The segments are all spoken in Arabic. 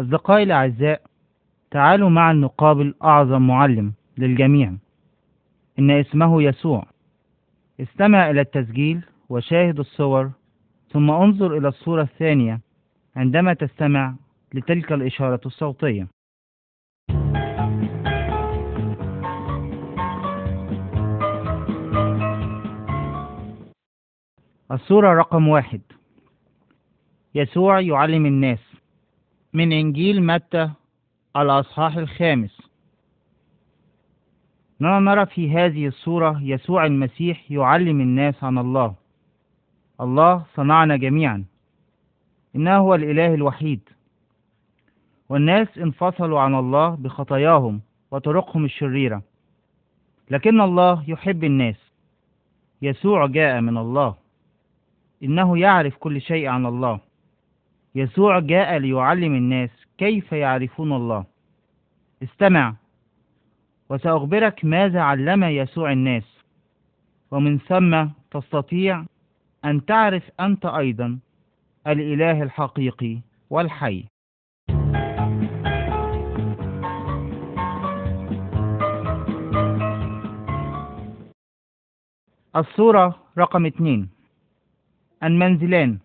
أصدقائي الأعزاء تعالوا معا نقابل أعظم معلم للجميع. إن اسمه يسوع. استمع إلى التسجيل وشاهد الصور ثم انظر إلى الصورة الثانية عندما تستمع لتلك الإشارة الصوتية. الصورة رقم واحد. يسوع يعلم الناس. من إنجيل متى الأصحاح الخامس. نرى في هذه الصورة يسوع المسيح يعلم الناس عن الله. الله صنعنا جميعا. إنه هو الإله الوحيد. والناس انفصلوا عن الله بخطاياهم وطرقهم الشريرة. لكن الله يحب الناس. يسوع جاء من الله. إنه يعرف كل شيء عن الله. يسوع جاء ليعلم الناس كيف يعرفون الله. استمع. وسأخبرك ماذا علم يسوع الناس. ومن ثم تستطيع أن تعرف أنت أيضا الإله الحقيقي والحي. الصورة رقم اثنين. المنزلان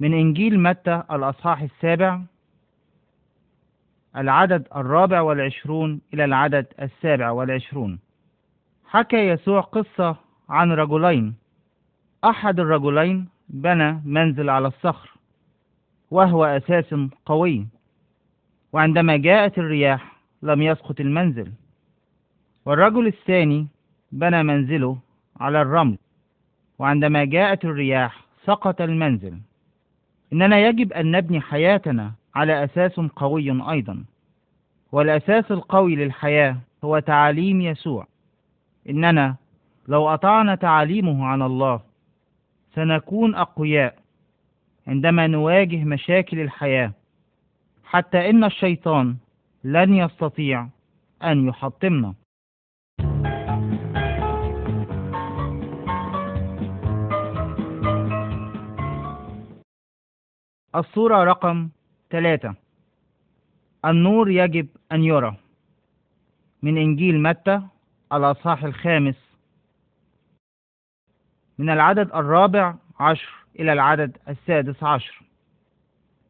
من إنجيل متى الأصحاح السابع؟ العدد الرابع والعشرون إلى العدد السابع والعشرون. حكى يسوع قصة عن رجلين. أحد الرجلين بنى منزل على الصخر وهو أساس قوي. وعندما جاءت الرياح لم يسقط المنزل. والرجل الثاني بنى منزله على الرمل. وعندما جاءت الرياح سقط المنزل. إننا يجب أن نبني حياتنا على أساس قوي أيضا. والأساس القوي للحياة هو تعاليم يسوع. إننا لو أطعنا تعاليمه عن الله سنكون أقوياء عندما نواجه مشاكل الحياة. حتى إن الشيطان لن يستطيع أن يحطمنا. الصورة رقم ثلاثة النور يجب أن يرى. من إنجيل متى الأصحاح الخامس. من العدد الرابع عشر إلى العدد السادس عشر.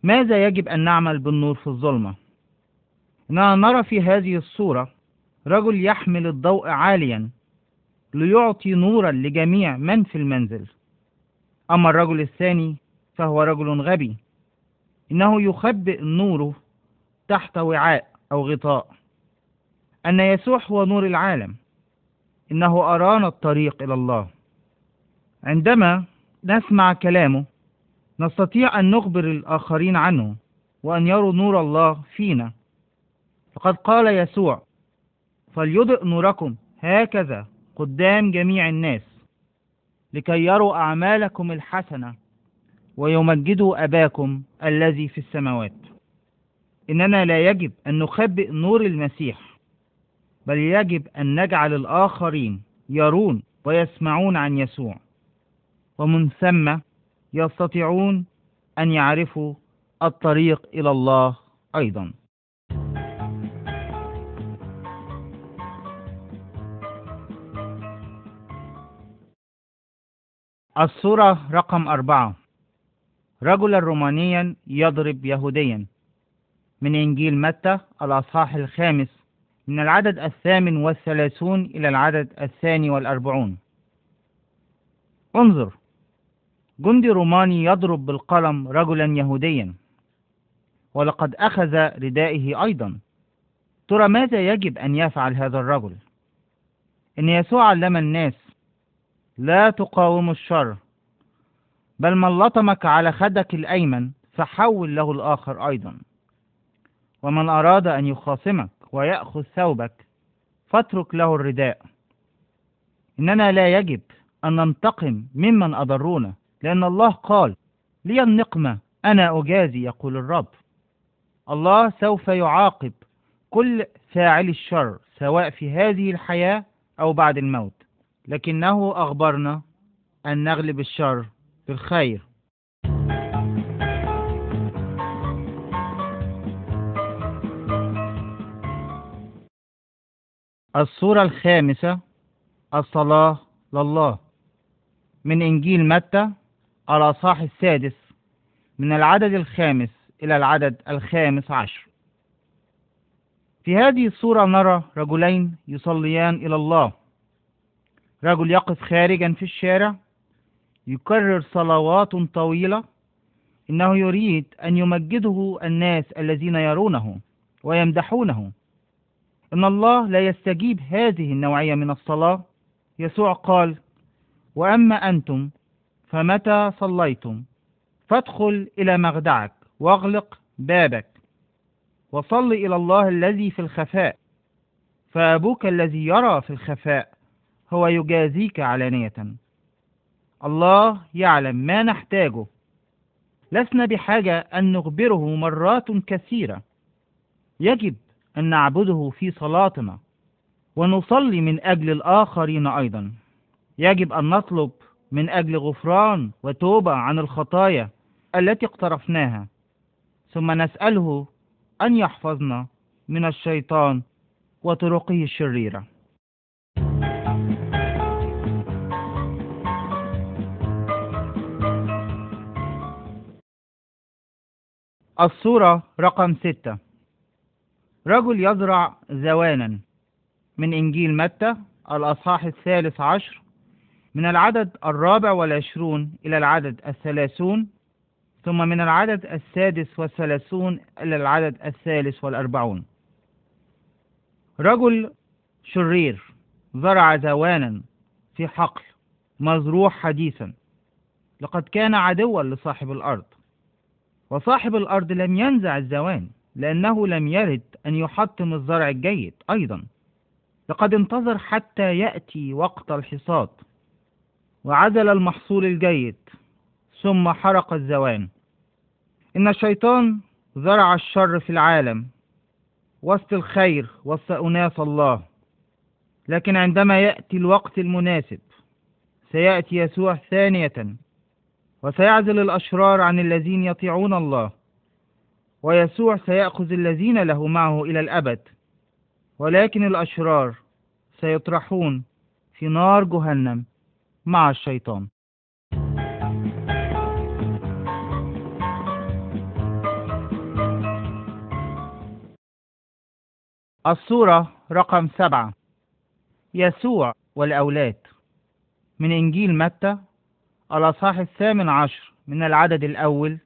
ماذا يجب أن نعمل بالنور في الظلمة؟ إننا نرى في هذه الصورة رجل يحمل الضوء عاليا ليعطي نورا لجميع من في المنزل. أما الرجل الثاني فهو رجل غبي إنه يخبئ نوره تحت وعاء أو غطاء. أن يسوع هو نور العالم. إنه أرانا الطريق إلى الله. عندما نسمع كلامه نستطيع أن نخبر الآخرين عنه وأن يروا نور الله فينا. فقد قال يسوع فليضئ نوركم هكذا قدام جميع الناس لكي يروا أعمالكم الحسنة ويمجدوا أباكم الذي في السماوات. إننا لا يجب أن نخبئ نور المسيح بل يجب أن نجعل الآخرين يرون ويسمعون عن يسوع. ومن ثم يستطيعون أن يعرفوا الطريق إلى الله أيضا. الصورة رقم أربعة. رجلا رومانيا يضرب يهوديا. من إنجيل متى؟ الأصحاح الخامس. من العدد الثامن والثلاثون إلى العدد الثاني والأربعون. انظر. جندي روماني يضرب بالقلم رجلا يهوديا. ولقد أخذ ردائه أيضا. ترى ماذا يجب أن يفعل هذا الرجل؟ إن يسوع علم الناس لا تقاوموا الشر. بل من لطمك على خدك الأيمن فحول له الآخر أيضا. ومن أراد أن يخاصمك ويأخذ ثوبك فاترك له الرداء. إننا لا يجب أن ننتقم ممن أضرونا لأن الله قال لي النقمة أنا أجازي يقول الرب. الله سوف يعاقب كل فاعل الشر سواء في هذه الحياة أو بعد الموت. لكنه أخبرنا أن نغلب الشر في الخير. الصورة الخامسة الصلاة لله. من إنجيل متى الأصحاح السادس من العدد الخامس إلى العدد الخامس عشر. في هذه الصورة نرى رجلين يصليان إلى الله. رجل يقف خارجا في الشارع يكرر صلوات طويلة إنه يريد أن يمجده الناس الذين يرونه ويمدحونه. إن الله لا يستجيب هذه النوعية من الصلاة. يسوع قال وأما أنتم فمتى صليتم؟ فادخل إلى مخدعك واغلق بابك وصل إلى الله الذي في الخفاء. فأبوك الذي يرى في الخفاء هو يجازيك علانية. الله يعلم ما نحتاجه. لسنا بحاجة أن نخبره مرات كثيرة. يجب أن نعبده في صلاتنا ونصلي من أجل الآخرين أيضا. يجب أن نطلب من أجل غفران وتوبة عن الخطايا التي اقترفناها. ثم نسأله أن يحفظنا من الشيطان وطرقه الشريرة. الصورة رقم ستة. رجل يزرع زوانا من إنجيل متى الأصحاح الثالث عشر من العدد الرابع والعشرون إلى العدد الثلاثون ثم من العدد السادس والثلاثون إلى العدد الثالث والأربعون. رجل شرير زرع زوانا في حقل مزروع حديثا لقد كان عدوا لصاحب الأرض. وصاحب الأرض لم ينزع الزوان لأنه لم يرد أن يحطم الزرع الجيد أيضا. لقد انتظر حتى يأتي وقت الحصاد. وعزل المحصول الجيد ثم حرق الزوان. إن الشيطان زرع الشر في العالم وسط الخير وسط أناس الله. لكن عندما يأتي الوقت المناسب سيأتي يسوع ثانية وسيعزل الأشرار عن الذين يطيعون الله. ويسوع سيأخذ الذين له معه إلى الأبد. ولكن الأشرار سيطرحون في نار جهنم مع الشيطان. الصورة رقم سبعة. يسوع والأولاد. من إنجيل متى الأصحاح الثامن عشر من العدد الأول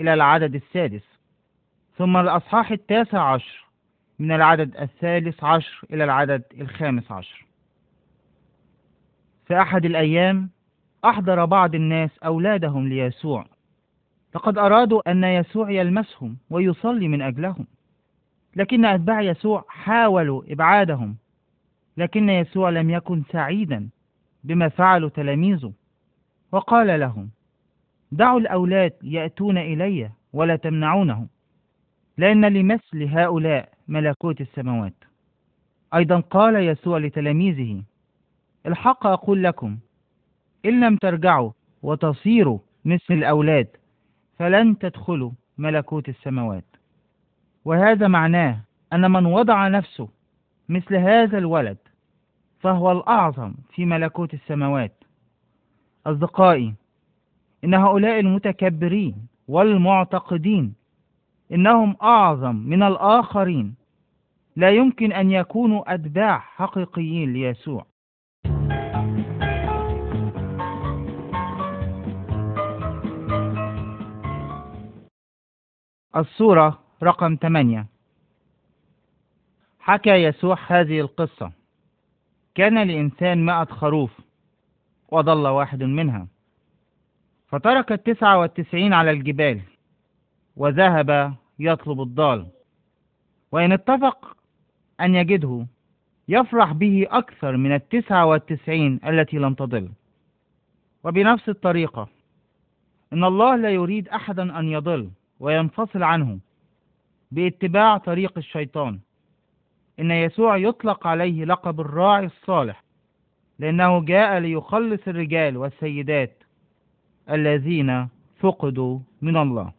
إلى العدد السادس ثم الأصحاح التاسع عشر من العدد الثالث عشر إلى العدد الخامس عشر. في أحد الأيام أحضر بعض الناس أولادهم ليسوع لقد أرادوا أن يسوع يلمسهم ويصلي من أجلهم لكن أتباع يسوع حاولوا إبعادهم لكن يسوع لم يكن سعيدا بما فعلوا تلاميذه. وقال لهم دعوا الأولاد يأتون إلي ولا تمنعونهم لأن لمثل هؤلاء ملكوت السماوات. أيضا قال يسوع لتلاميذه الحق أقول لكم إن لم ترجعوا وتصيروا مثل الأولاد فلن تدخلوا ملكوت السماوات. وهذا معناه أن من وضع نفسه مثل هذا الولد فهو الأعظم في ملكوت السماوات. أصدقائي إن هؤلاء المتكبرين والمعتقدين إنهم أعظم من الآخرين. لا يمكن أن يكونوا أتباع حقيقيين ليسوع. الصورة رقم 8 حكى يسوع هذه القصة. كان لإنسان مائة خروف. وضل واحد منها. فترك التسعة والتسعين على الجبال وذهب يطلب الضال. وإن اتفق أن يجده يفرح به أكثر من التسعة والتسعين التي لم تضل. وبنفس الطريقة إن الله لا يريد أحدا أن يضل وينفصل عنه باتباع طريق الشيطان. إن يسوع يطلق عليه لقب الراعي الصالح لأنه جاء ليخلص الرجال والسيدات الذين فقدوا من الله.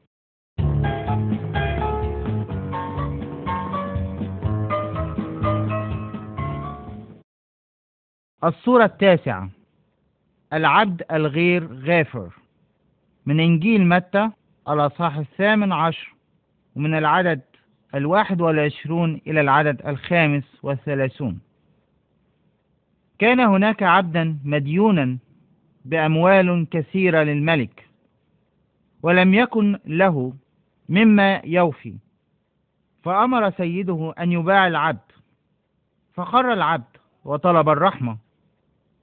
الصورة التاسعة. العبد الغير غافر. من إنجيل متى؟ الأصحاح الثامن عشر. ومن العدد الواحد والعشرون إلى العدد الخامس والثلاثون. كان هناك عبدا مديونا بأموال كثيرة للملك ولم يكن له مما يوفي فأمر سيده أن يباع العبد فخر العبد وطلب الرحمة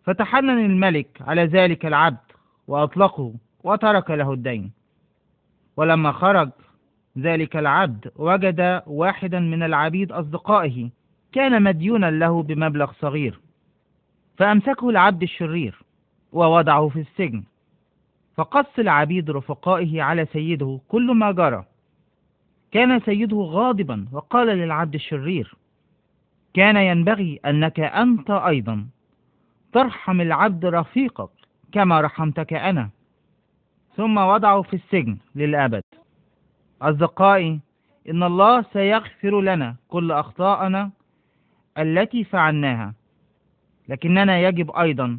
فتحنن الملك على ذلك العبد وأطلقه وترك له الدين. ولما خرج ذلك العبد وجد واحدا من العبيد أصدقائه كان مديونا له بمبلغ صغير. فأمسكه العبد الشرير ووضعه في السجن. فقص العبيد رفقائه على سيده كل ما جرى. كان سيده غاضبا وقال للعبد الشرير كان ينبغي أنك أنت أيضا ترحم العبد رفيقك كما رحمتك أنا. ثم وضعه في السجن للأبد. أصدقائي إن الله سيغفر لنا كل أخطاءنا التي فعلناها. لكننا يجب أيضا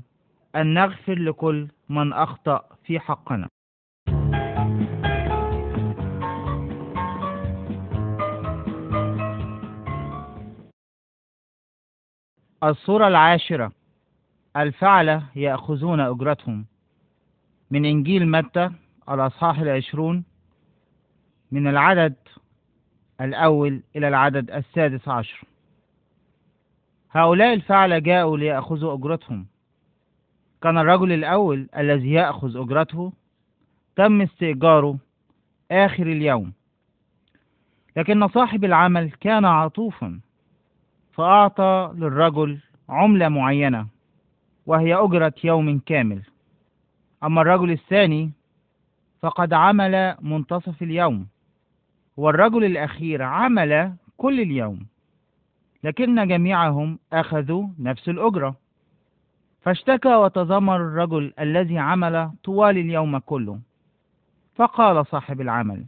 أن نغفر لكل من أخطأ في حقنا. الصورة العاشرة. الفعلة يأخذون أجرتهم. من إنجيل متى الأصحاح العشرون. من العدد الأول إلى العدد السادس عشر. هؤلاء الفعلة جاءوا ليأخذوا أجرتهم. كان الرجل الأول الذي يأخذ أجرته تم استئجاره آخر اليوم. لكن صاحب العمل كان عطوفا فأعطى للرجل عملة معينة وهي أجرة يوم كامل. أما الرجل الثاني فقد عمل منتصف اليوم والرجل الأخير عمل كل اليوم. لكن جميعهم أخذوا نفس الأجرة. فاشتكى وتذمر الرجل الذي عمل طوال اليوم كله. فقال صاحب العمل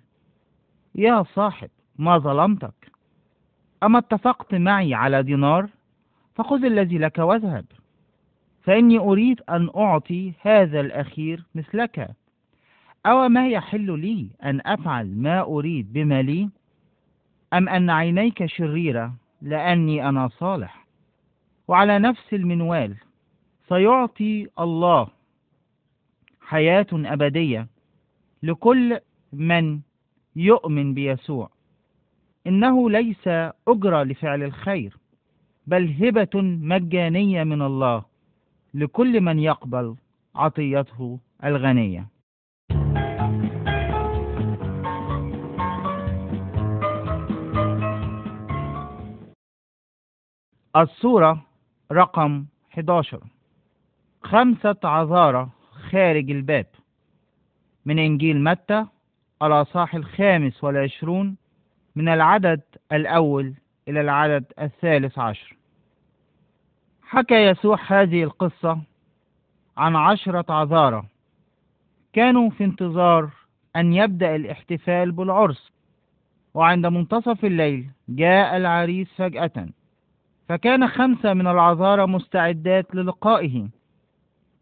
يا صاحب ما ظلمتك؟ أما اتفقت معي على دينار فخذ الذي لك واذهب. فإني أريد أن أعطي هذا الأخير مثلك. أو ما يحل لي أن أفعل ما أريد بما لي أم أن عينيك شريرة لأني أنا صالح. وعلى نفس المنوال سيعطي الله حياة أبدية لكل من يؤمن بيسوع. إنه ليس أجرة لفعل الخير بل هبة مجانية من الله لكل من يقبل عطيته الغنية. الصورة رقم 11 خمسة عذارى خارج الباب. من إنجيل متى الأصحاح الخامس والعشرون من العدد الأول إلى العدد الثالث عشر. حكى يسوع هذه القصة عن عشرة عذارى كانوا في انتظار أن يبدأ الاحتفال بالعرس. وعند منتصف الليل جاء العريس فجأة. فكان خمسة من العذارى مستعدات للقائه.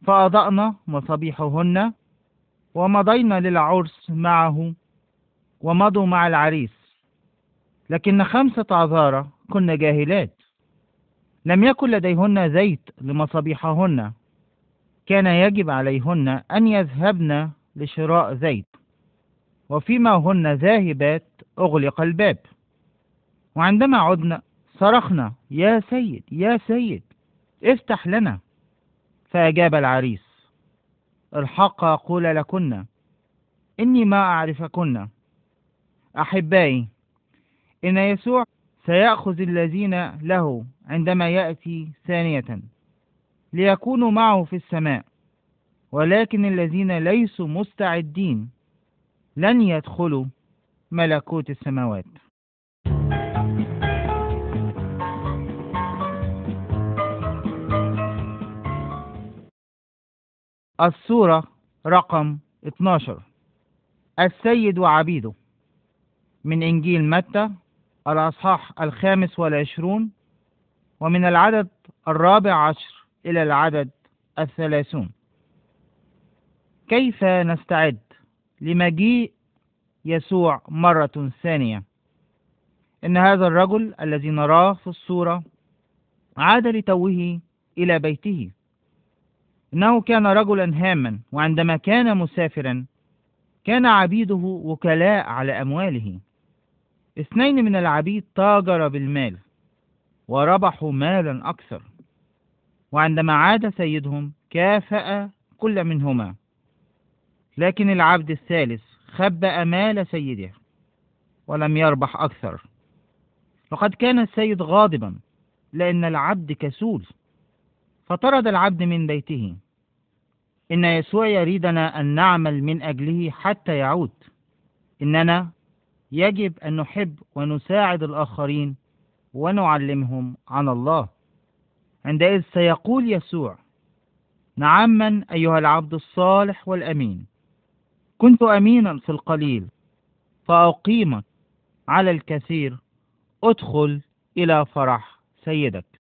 فأضأنا مصابيحهن ومضينا للعرس معه ومضوا مع العريس. لكن خمسة عذارى كن جاهلات. لم يكن لديهن زيت لمصابيحهن. كان يجب عليهن أن يذهبن لشراء زيت. وفيما هن ذاهبات أغلق الباب. وعندما عدنا صرخنا يا سيد يا سيد افتح لنا. فأجاب العريس الحق أقول لكن إني ما أعرفكن أحبائي إن يسوع سيأخذ الذين له عندما يأتي ثانية ليكونوا معه في السماء ولكن الذين ليسوا مستعدين لن يدخلوا ملكوت السماوات. السورة رقم 12 السيد وعبيده من إنجيل متى الأصحاح الخامس والعشرون ومن العدد الرابع عشر إلى العدد الثلاثون. كيف نستعد لمجيء يسوع مرة ثانية؟ إن هذا الرجل الذي نراه في الصورة عاد لتوه إلى بيته. إنه كان رجلا هاما وعندما كان مسافرا كان عبيده وكلاء على أمواله. اثنين من العبيد تاجر بالمال وربحوا مالا أكثر. وعندما عاد سيدهم كافأ كل منهما. لكن العبد الثالث خبأ مال سيده ولم يربح أكثر. لقد كان السيد غاضبا لأن العبد كسول. فطرد العبد من بيته. إن يسوع يريدنا أن نعمل من أجله حتى يعود. إننا يجب أن نحب ونساعد الآخرين ونعلمهم عن الله. عندئذ سيقول يسوع نعما أيها العبد الصالح والأمين. كنت أمينا في القليل فأقيمك على الكثير. ادخل إلى فرح سيدك.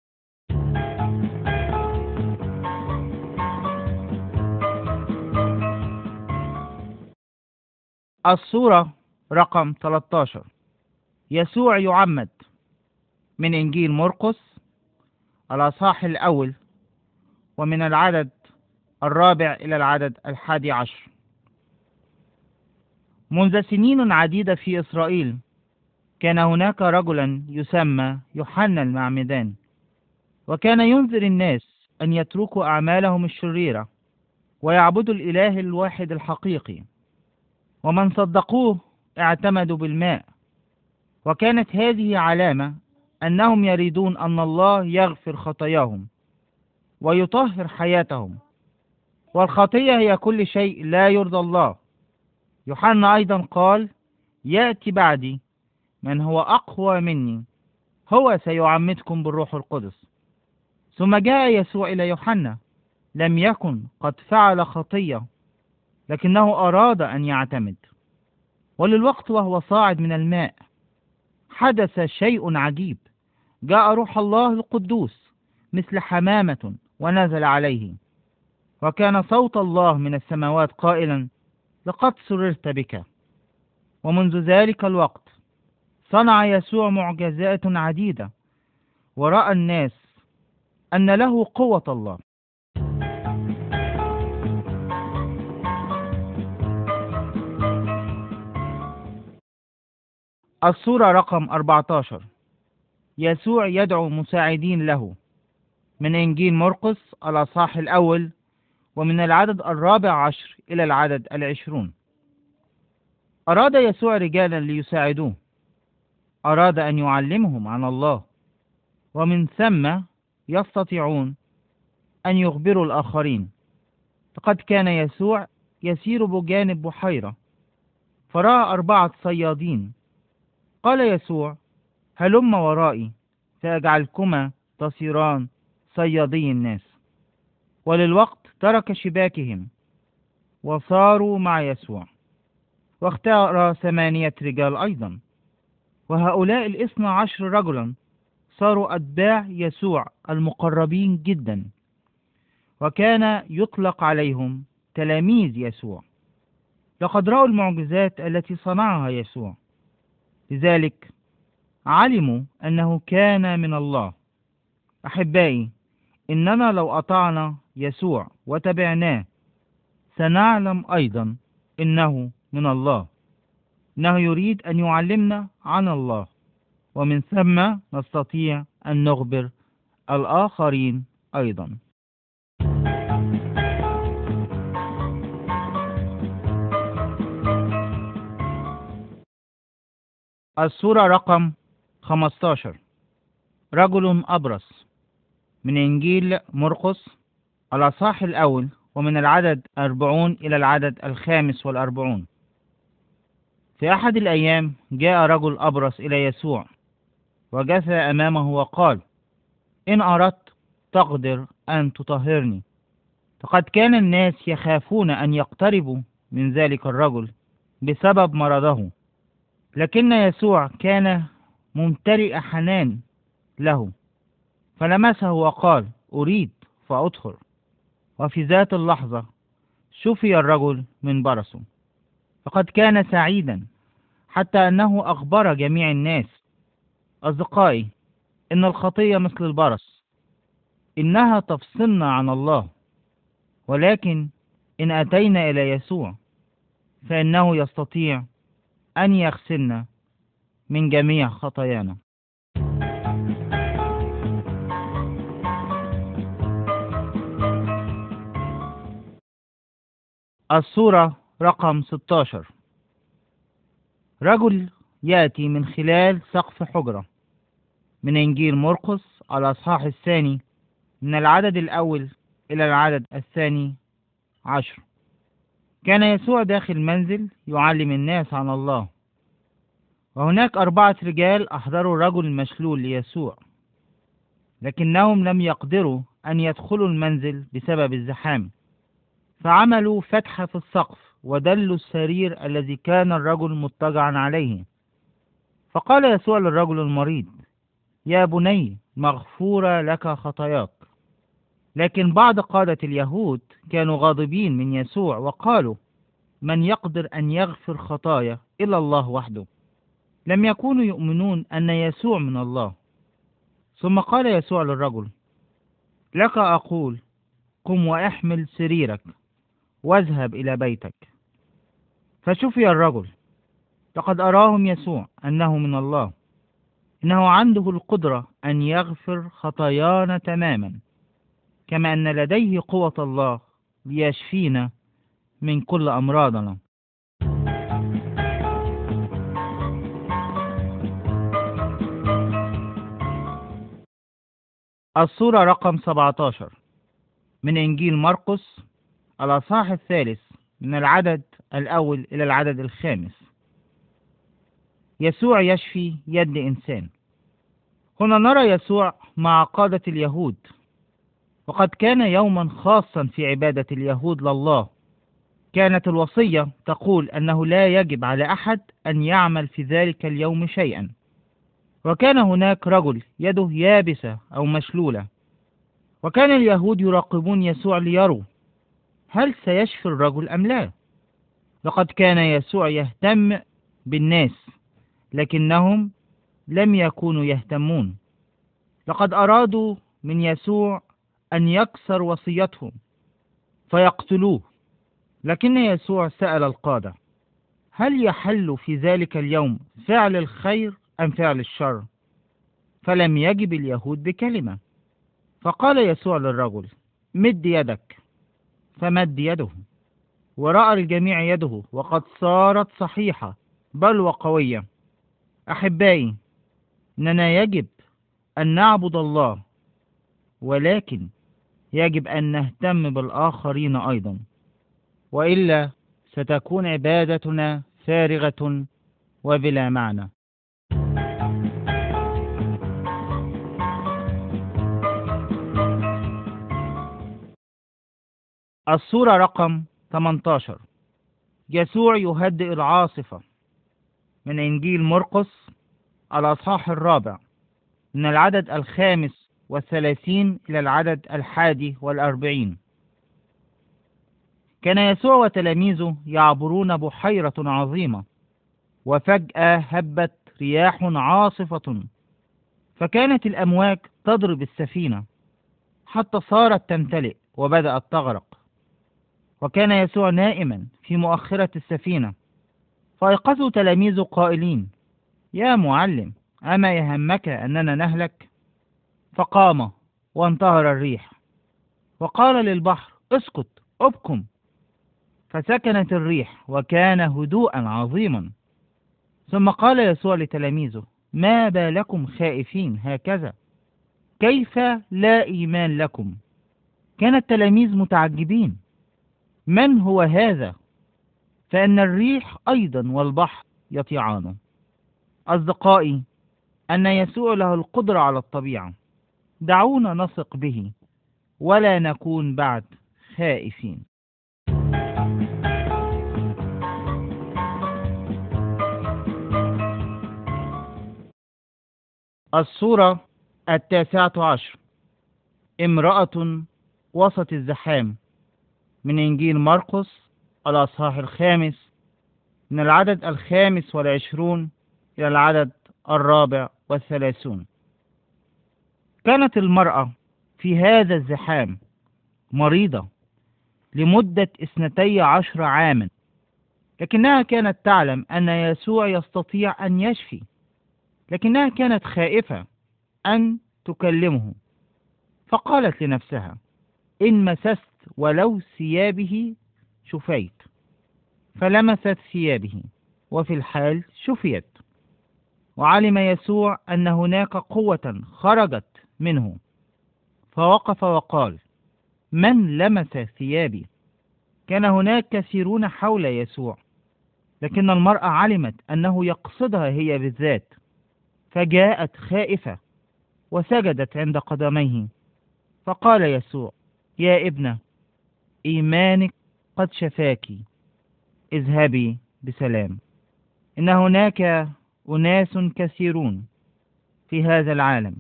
الصورة رقم 13 يسوع يعمد من إنجيل مرقس الأصحاح الأول ومن العدد الرابع إلى العدد الحادي عشر. منذ سنين عديدة في إسرائيل كان هناك رجلا يسمى يوحنا المعمدان وكان ينذر الناس أن يتركوا أعمالهم الشريرة ويعبدوا الإله الواحد الحقيقي. ومن صدقوه اعتمدوا بالماء. وكانت هذه علامة أنهم يريدون أن الله يغفر خطاياهم ويطهر حياتهم. والخطية هي كل شيء لا يرضى الله. يوحنا أيضا قال يأتي بعدي من هو أقوى مني هو سيعمدكم بالروح القدس. ثم جاء يسوع إلى يوحنا لم يكن قد فعل خطية لكنه أراد أن يعتمد. وللوقت وهو صاعد من الماء حدث شيء عجيب. جاء روح الله القدوس مثل حمامة ونزل عليه. وكان صوت الله من السماوات قائلا لقد سررت بك. ومنذ ذلك الوقت صنع يسوع معجزات عديدة ورأى الناس أن له قوة الله. الصورة رقم 14 يسوع يدعو مساعدين له. من إنجيل مرقس الأصحاح الأول ومن العدد الرابع عشر إلى العدد العشرون. أراد يسوع رجالا ليساعدوه. أراد أن يعلمهم عن الله. ومن ثم يستطيعون أن يخبروا الآخرين. فقد كان يسوع يسير بجانب بحيرة. فرأى أربعة صيادين قال يسوع هلم ورائي فأجعلكما تصيران صيادي الناس. وللوقت ترك شباكهم وصاروا مع يسوع واختار ثمانية رجال أيضا. وهؤلاء الاثنى عشر رجلا صاروا أتباع يسوع المقربين جدا. وكان يطلق عليهم تلاميذ يسوع. لقد رأوا المعجزات التي صنعها يسوع. لذلك علموا أنه كان من الله. أحبائي إننا لو أطعنا يسوع وتبعناه سنعلم أيضا إنه من الله. إنه يريد أن يعلمنا عن الله ومن ثم نستطيع أن نخبر الآخرين أيضا. الصورة رقم 15 رجل أبرص. من إنجيل مرقس الأصحاح الأول ومن العدد أربعون إلى العدد الخامس والأربعون. في أحد الأيام جاء رجل أبرص إلى يسوع وجثى أمامه وقال إن أردت تقدر أن تطهرني. فقد كان الناس يخافون أن يقتربوا من ذلك الرجل بسبب مرضه. لكن يسوع كان ممتلئ حنان له فلمسه وقال أريد فأطهر وفي ذات اللحظة شفي الرجل من برصه فقد كان سعيدا حتى أنه أخبر جميع الناس أصدقائي إن الخطية مثل البرص إنها تفصلنا عن الله ولكن إن أتينا إلى يسوع فإنه يستطيع أن يغسلنا من جميع خطايانا. الصورة رقم 16 رجل يأتي من خلال سقف حجرة من إنجيل مرقس الأصحاح الثاني من العدد الأول إلى العدد الثاني عشر. كان يسوع داخل منزل يعلم الناس عن الله. وهناك أربعة رجال أحضروا رجل مشلول ليسوع لكنهم لم يقدروا أن يدخلوا المنزل بسبب الزحام. فعملوا فتحة في السقف ودلوا السرير الذي كان الرجل مضطجعا عليه. فقال يسوع للرجل المريض يا بني مغفورة لك خطاياك. لكن بعض قادة اليهود كانوا غاضبين من يسوع وقالوا من يقدر أن يغفر خطايا إلا الله وحده. لم يكونوا يؤمنون أن يسوع من الله. ثم قال يسوع للرجل لك أقول قم وأحمل سريرك واذهب إلى بيتك. فشفي الرجل لقد أراهم يسوع أنه من الله. إنه عنده القدرة أن يغفر خطايانا تماما. كما أن لديه قوة الله ليشفينا من كل أمراضنا. الصورة رقم 17 من إنجيل مرقس الأصحاح الثالث من العدد الأول إلى العدد الخامس. يسوع يشفي يد إنسان. هنا نرى يسوع مع قادة اليهود وقد كان يوما خاصا في عبادة اليهود لله. كانت الوصية تقول أنه لا يجب على أحد أن يعمل في ذلك اليوم شيئا. وكان هناك رجل يده يابسة أو مشلولة. وكان اليهود يراقبون يسوع ليروا. هل سيشفي الرجل أم لا؟ لقد كان يسوع يهتم بالناس لكنهم لم يكونوا يهتمون. لقد أرادوا من يسوع أن يكسر وصيتهم فيقتلوه. لكن يسوع سأل القادة هل يحل في ذلك اليوم فعل الخير أم فعل الشر؟ فلم يجب اليهود بكلمة. فقال يسوع للرجل مد يدك. فمد يده ورأى الجميع يده وقد صارت صحيحة بل وقوية. أحبائي إننا يجب أن نعبد الله ولكن يجب أن نهتم بالآخرين أيضا. وإلا ستكون عبادتنا فارغة وبلا معنى. الصورة رقم 18 يسوع يهدئ العاصفة. من إنجيل مرقس الأصحاح الرابع. من العدد الخامس والثلاثين إلى العدد الحادي والأربعين. كان يسوع وتلاميذه يعبرون بحيرة عظيمة وفجأة هبت رياح عاصفة فكانت الأمواج تضرب السفينة حتى صارت تمتلئ وبدأت تغرق وكان يسوع نائما في مؤخرة السفينة. فأيقظوا تلاميذه قائلين يا معلم أما يهمك أننا نهلك؟ فقام وانتهر الريح. وقال للبحر اسكت ابكم. فسكنت الريح وكان هدوءا عظيما. ثم قال يسوع لتلاميذه ما بالكم خائفين هكذا؟ كيف لا إيمان لكم؟ كان التلاميذ متعجبين. من هو هذا؟ فإن الريح أيضا والبحر يطيعانه. أصدقائي أن يسوع له القدرة على الطبيعة. دعونا نثق به ولا نكون بعد خائفين. الصورة التاسعة عشر. امرأة وسط الزحام. من إنجيل مرقس الأصحاح الخامس من العدد الخامس والعشرون إلى العدد الرابع والثلاثون. كانت المرأة في هذا الزحام مريضة لمدة اثنتي عشر عاما لكنها كانت تعلم أن يسوع يستطيع أن يشفي لكنها كانت خائفة أن تكلمه. فقالت لنفسها إن مسست ولو ثيابه شفيت. فلمست ثيابه وفي الحال شفيت. وعلم يسوع أن هناك قوة خرجت منه. فوقف وقال من لمس ثيابي؟ كان هناك كثيرون حول يسوع لكن المرأة علمت أنه يقصدها هي بالذات فجاءت خائفة وسجدت عند قدميه. فقال يسوع يا ابنة إيمانك قد شفاك اذهبي بسلام. إن هناك أناس كثيرون في هذا العالم.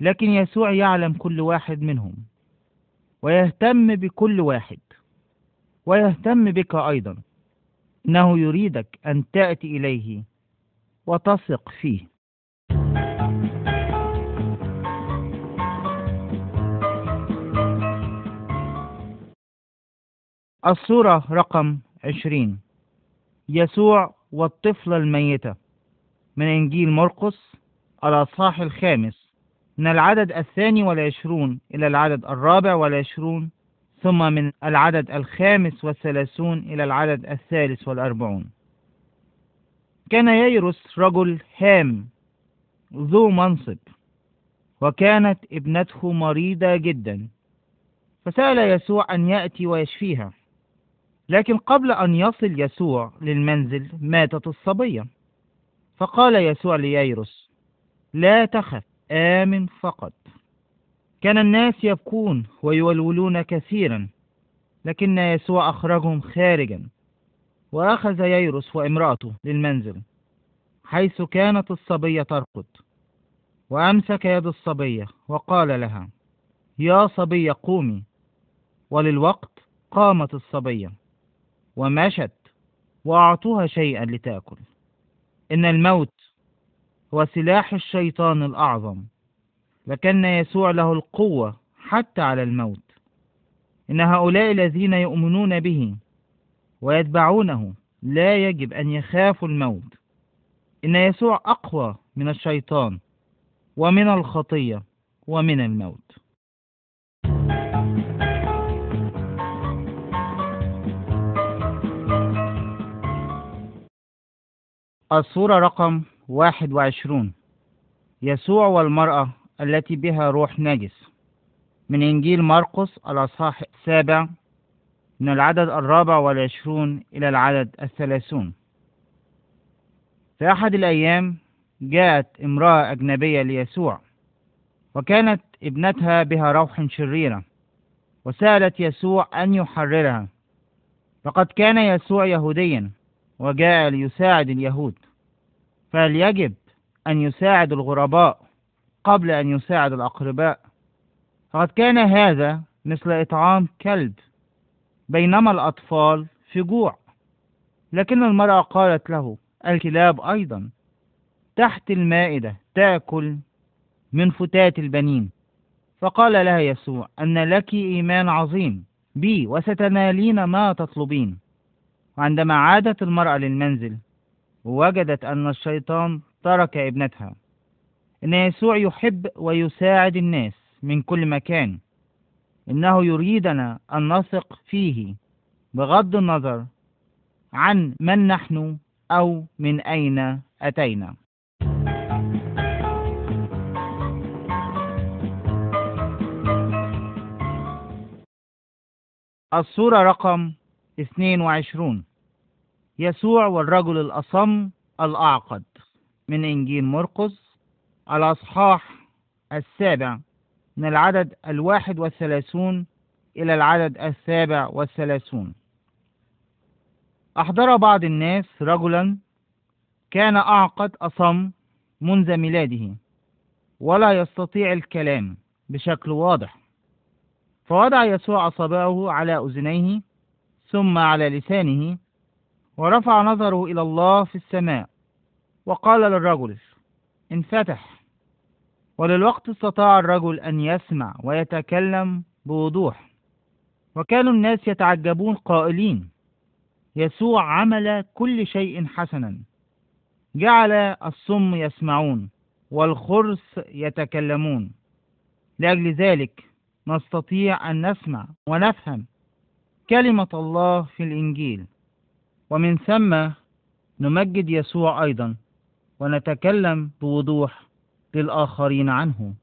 لكن يسوع يعلم كل واحد منهم ويهتم بكل واحد ويهتم بك أيضا إنه يريدك أن تأتي إليه وتثق فيه. الصورة رقم عشرين. يسوع والطفلة الميتة من إنجيل مرقس الأصحاح الخامس. من العدد الثاني والعشرون إلى العدد الرابع والعشرون ثم من العدد الخامس والثلاثون إلى العدد الثالث والأربعون. كان ييروس رجل هام ذو منصب وكانت ابنته مريضة جدا فسأل يسوع أن يأتي ويشفيها. لكن قبل أن يصل يسوع للمنزل ماتت الصبية. فقال يسوع لييروس لا تخف آمن فقط. كان الناس يبكون ويولولون كثيرا لكن يسوع أخرجهم خارجا. وأخذ ييروس وامرأته للمنزل حيث كانت الصبية ترقد. وأمسك يد الصبية وقال لها يا صبية قومي. وللوقت قامت الصبية ومشت وأعطوها شيئا لتأكل. إن الموت هو سلاح الشيطان الأعظم لكن يسوع له القوة حتى على الموت. إن هؤلاء الذين يؤمنون به ويتبعونه لا يجب أن يخافوا الموت. إن يسوع أقوى من الشيطان ومن الخطية ومن الموت. الصورة رقم واحد وعشرون. يسوع والمرأة التي بها روح نجس من إنجيل مرقس الأصحاح السابع من العدد الرابع والعشرون إلى العدد الثلاثون. في أحد الأيام جاءت امرأة أجنبية ليسوع وكانت ابنتها بها روح شريرة وسألت يسوع أن يحررها. فقد كان يسوع يهوديا وجاء ليساعد اليهود. فهل يجب أن يساعد الغرباء قبل أن يساعد الأقرباء. فقد كان هذا مثل إطعام كلب بينما الأطفال في جوع لكن المرأة قالت له الكلاب أيضا تحت المائدة تأكل من فتات البنين. فقال لها يسوع أن لك إيمان عظيم بي وستنالين ما تطلبين. وعندما عادت المرأة للمنزل ووجدت أن الشيطان ترك ابنتها. إن يسوع يحب ويساعد الناس من كل مكان. إنه يريدنا أن نثق فيه بغض النظر عن من نحن أو من أين أتينا. الصورة رقم 22 يسوع والرجل الأصم الأعقد. من إنجيل مرقس الأصحاح السابع من العدد الواحد والثلاثون إلى العدد السابع والثلاثون. أحضر بعض الناس رجلا كان أعقد أصم منذ ميلاده ولا يستطيع الكلام بشكل واضح. فوضع يسوع أصابعه على أذنيه ثم على لسانه ورفع نظره إلى الله في السماء وقال للرجل انفتح. وللوقت استطاع الرجل أن يسمع ويتكلم بوضوح. وكانوا الناس يتعجبون قائلين يسوع عمل كل شيء حسنا. جعل الصم يسمعون والخرس يتكلمون. لأجل ذلك نستطيع أن نسمع ونفهم كلمة الله في الإنجيل. ومن ثم نمجد يسوع أيضا ونتكلم بوضوح للآخرين عنه.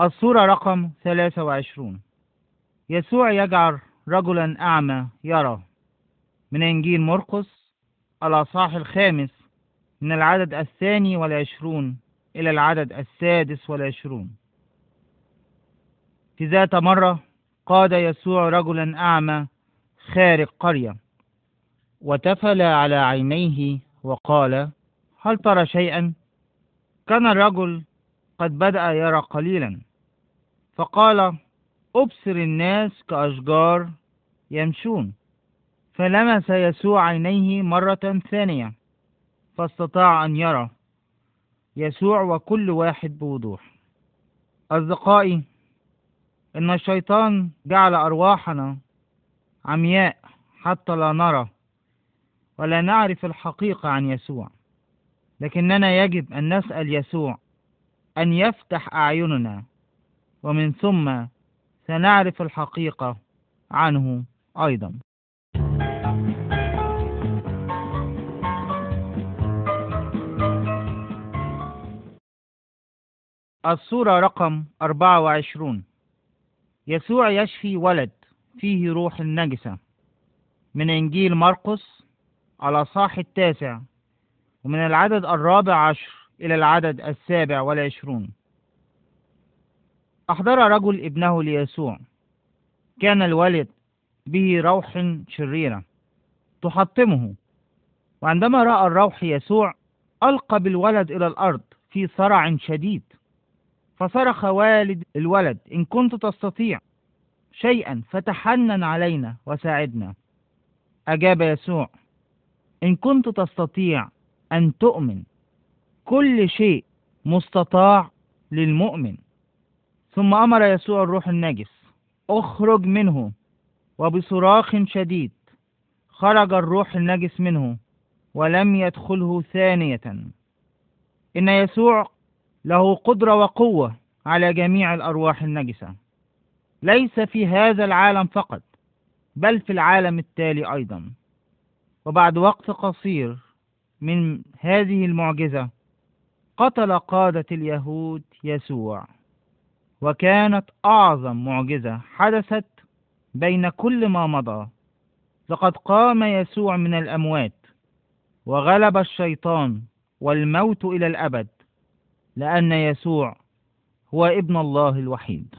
الصورة رقم 23 يسوع يجعل رجلا أعمى يرى. من إنجيل مرقس الأصحاح الخامس من العدد الثاني والعشرون إلى العدد السادس والعشرون. في ذات مرة قاد يسوع رجلا أعمى خارج قرية وتفل على عينيه وقال هل ترى شيئا؟ كان الرجل قد بدأ يرى قليلا. فقال أبصر الناس كأشجار يمشون. فلمس يسوع عينيه مرة ثانية فاستطاع أن يرى. يسوع وكل واحد بوضوح. أصدقائي إن الشيطان جعل أرواحنا عمياء حتى لا نرى ولا نعرف الحقيقة عن يسوع. لكننا يجب أن نسأل يسوع أن يفتح أعيننا ومن ثم سنعرف الحقيقة عنه أيضا. الصورة رقم 24 يسوع يشفي ولد فيه روح النجسة. من إنجيل مرقس على صاح التاسع ومن العدد الرابع عشر إلى العدد السابع والعشرون. أحضر رجل ابنه ليسوع. كان الولد به روح شريرة تحطمه. وعندما رأى الروح يسوع ألقى بالولد إلى الأرض في صرع شديد. فصرخ والد الولد إن كنت تستطيع شيئا فتحنن علينا وساعدنا. أجاب يسوع إن كنت تستطيع أن تؤمن كل شيء مستطاع للمؤمن. ثم أمر يسوع الروح النجس اخرج منه وبصراخ شديد خرج الروح النجس منه ولم يدخله ثانية. إن يسوع له قدرة وقوة على جميع الأرواح النجسة. ليس في هذا العالم فقط بل في العالم التالي أيضا. وبعد وقت قصير من هذه المعجزة قتل قادة اليهود يسوع. وكانت أعظم معجزة حدثت بين كل ما مضى. لقد قام يسوع من الأموات وغلب الشيطان والموت إلى الأبد. لأن يسوع هو ابن الله الوحيد.